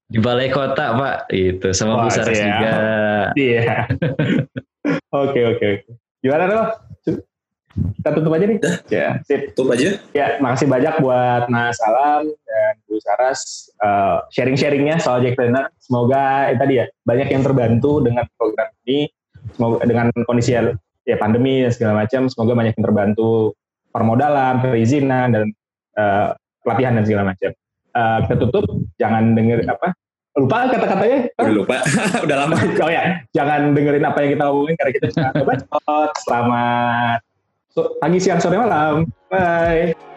di Balai Kota, Pak. Itu sama Bu Saras juga. Iya. Oke, oke, oke. Gimana tuh? Kita tutup aja nih. Ya, sip. Tutup aja. Ya, makasih banyak buat Mas Alam dan Bu Saras uh, sharing-sharingnya soal Jack Trainer. Semoga eh, tadi ya banyak yang terbantu dengan program ini. Semoga dengan kondisi ya pandemi dan segala macam. Semoga banyak yang terbantu. Permodalan perizinan dan uh, pelatihan dan segala macam. Uh, kita tutup. Jangan denger apa? Lupa kata-katanya? Udah lupa. Udah lama. Oh ya jangan dengerin apa yang kita ngomongin karena kita coba selamat pagi siang sore malam. Bye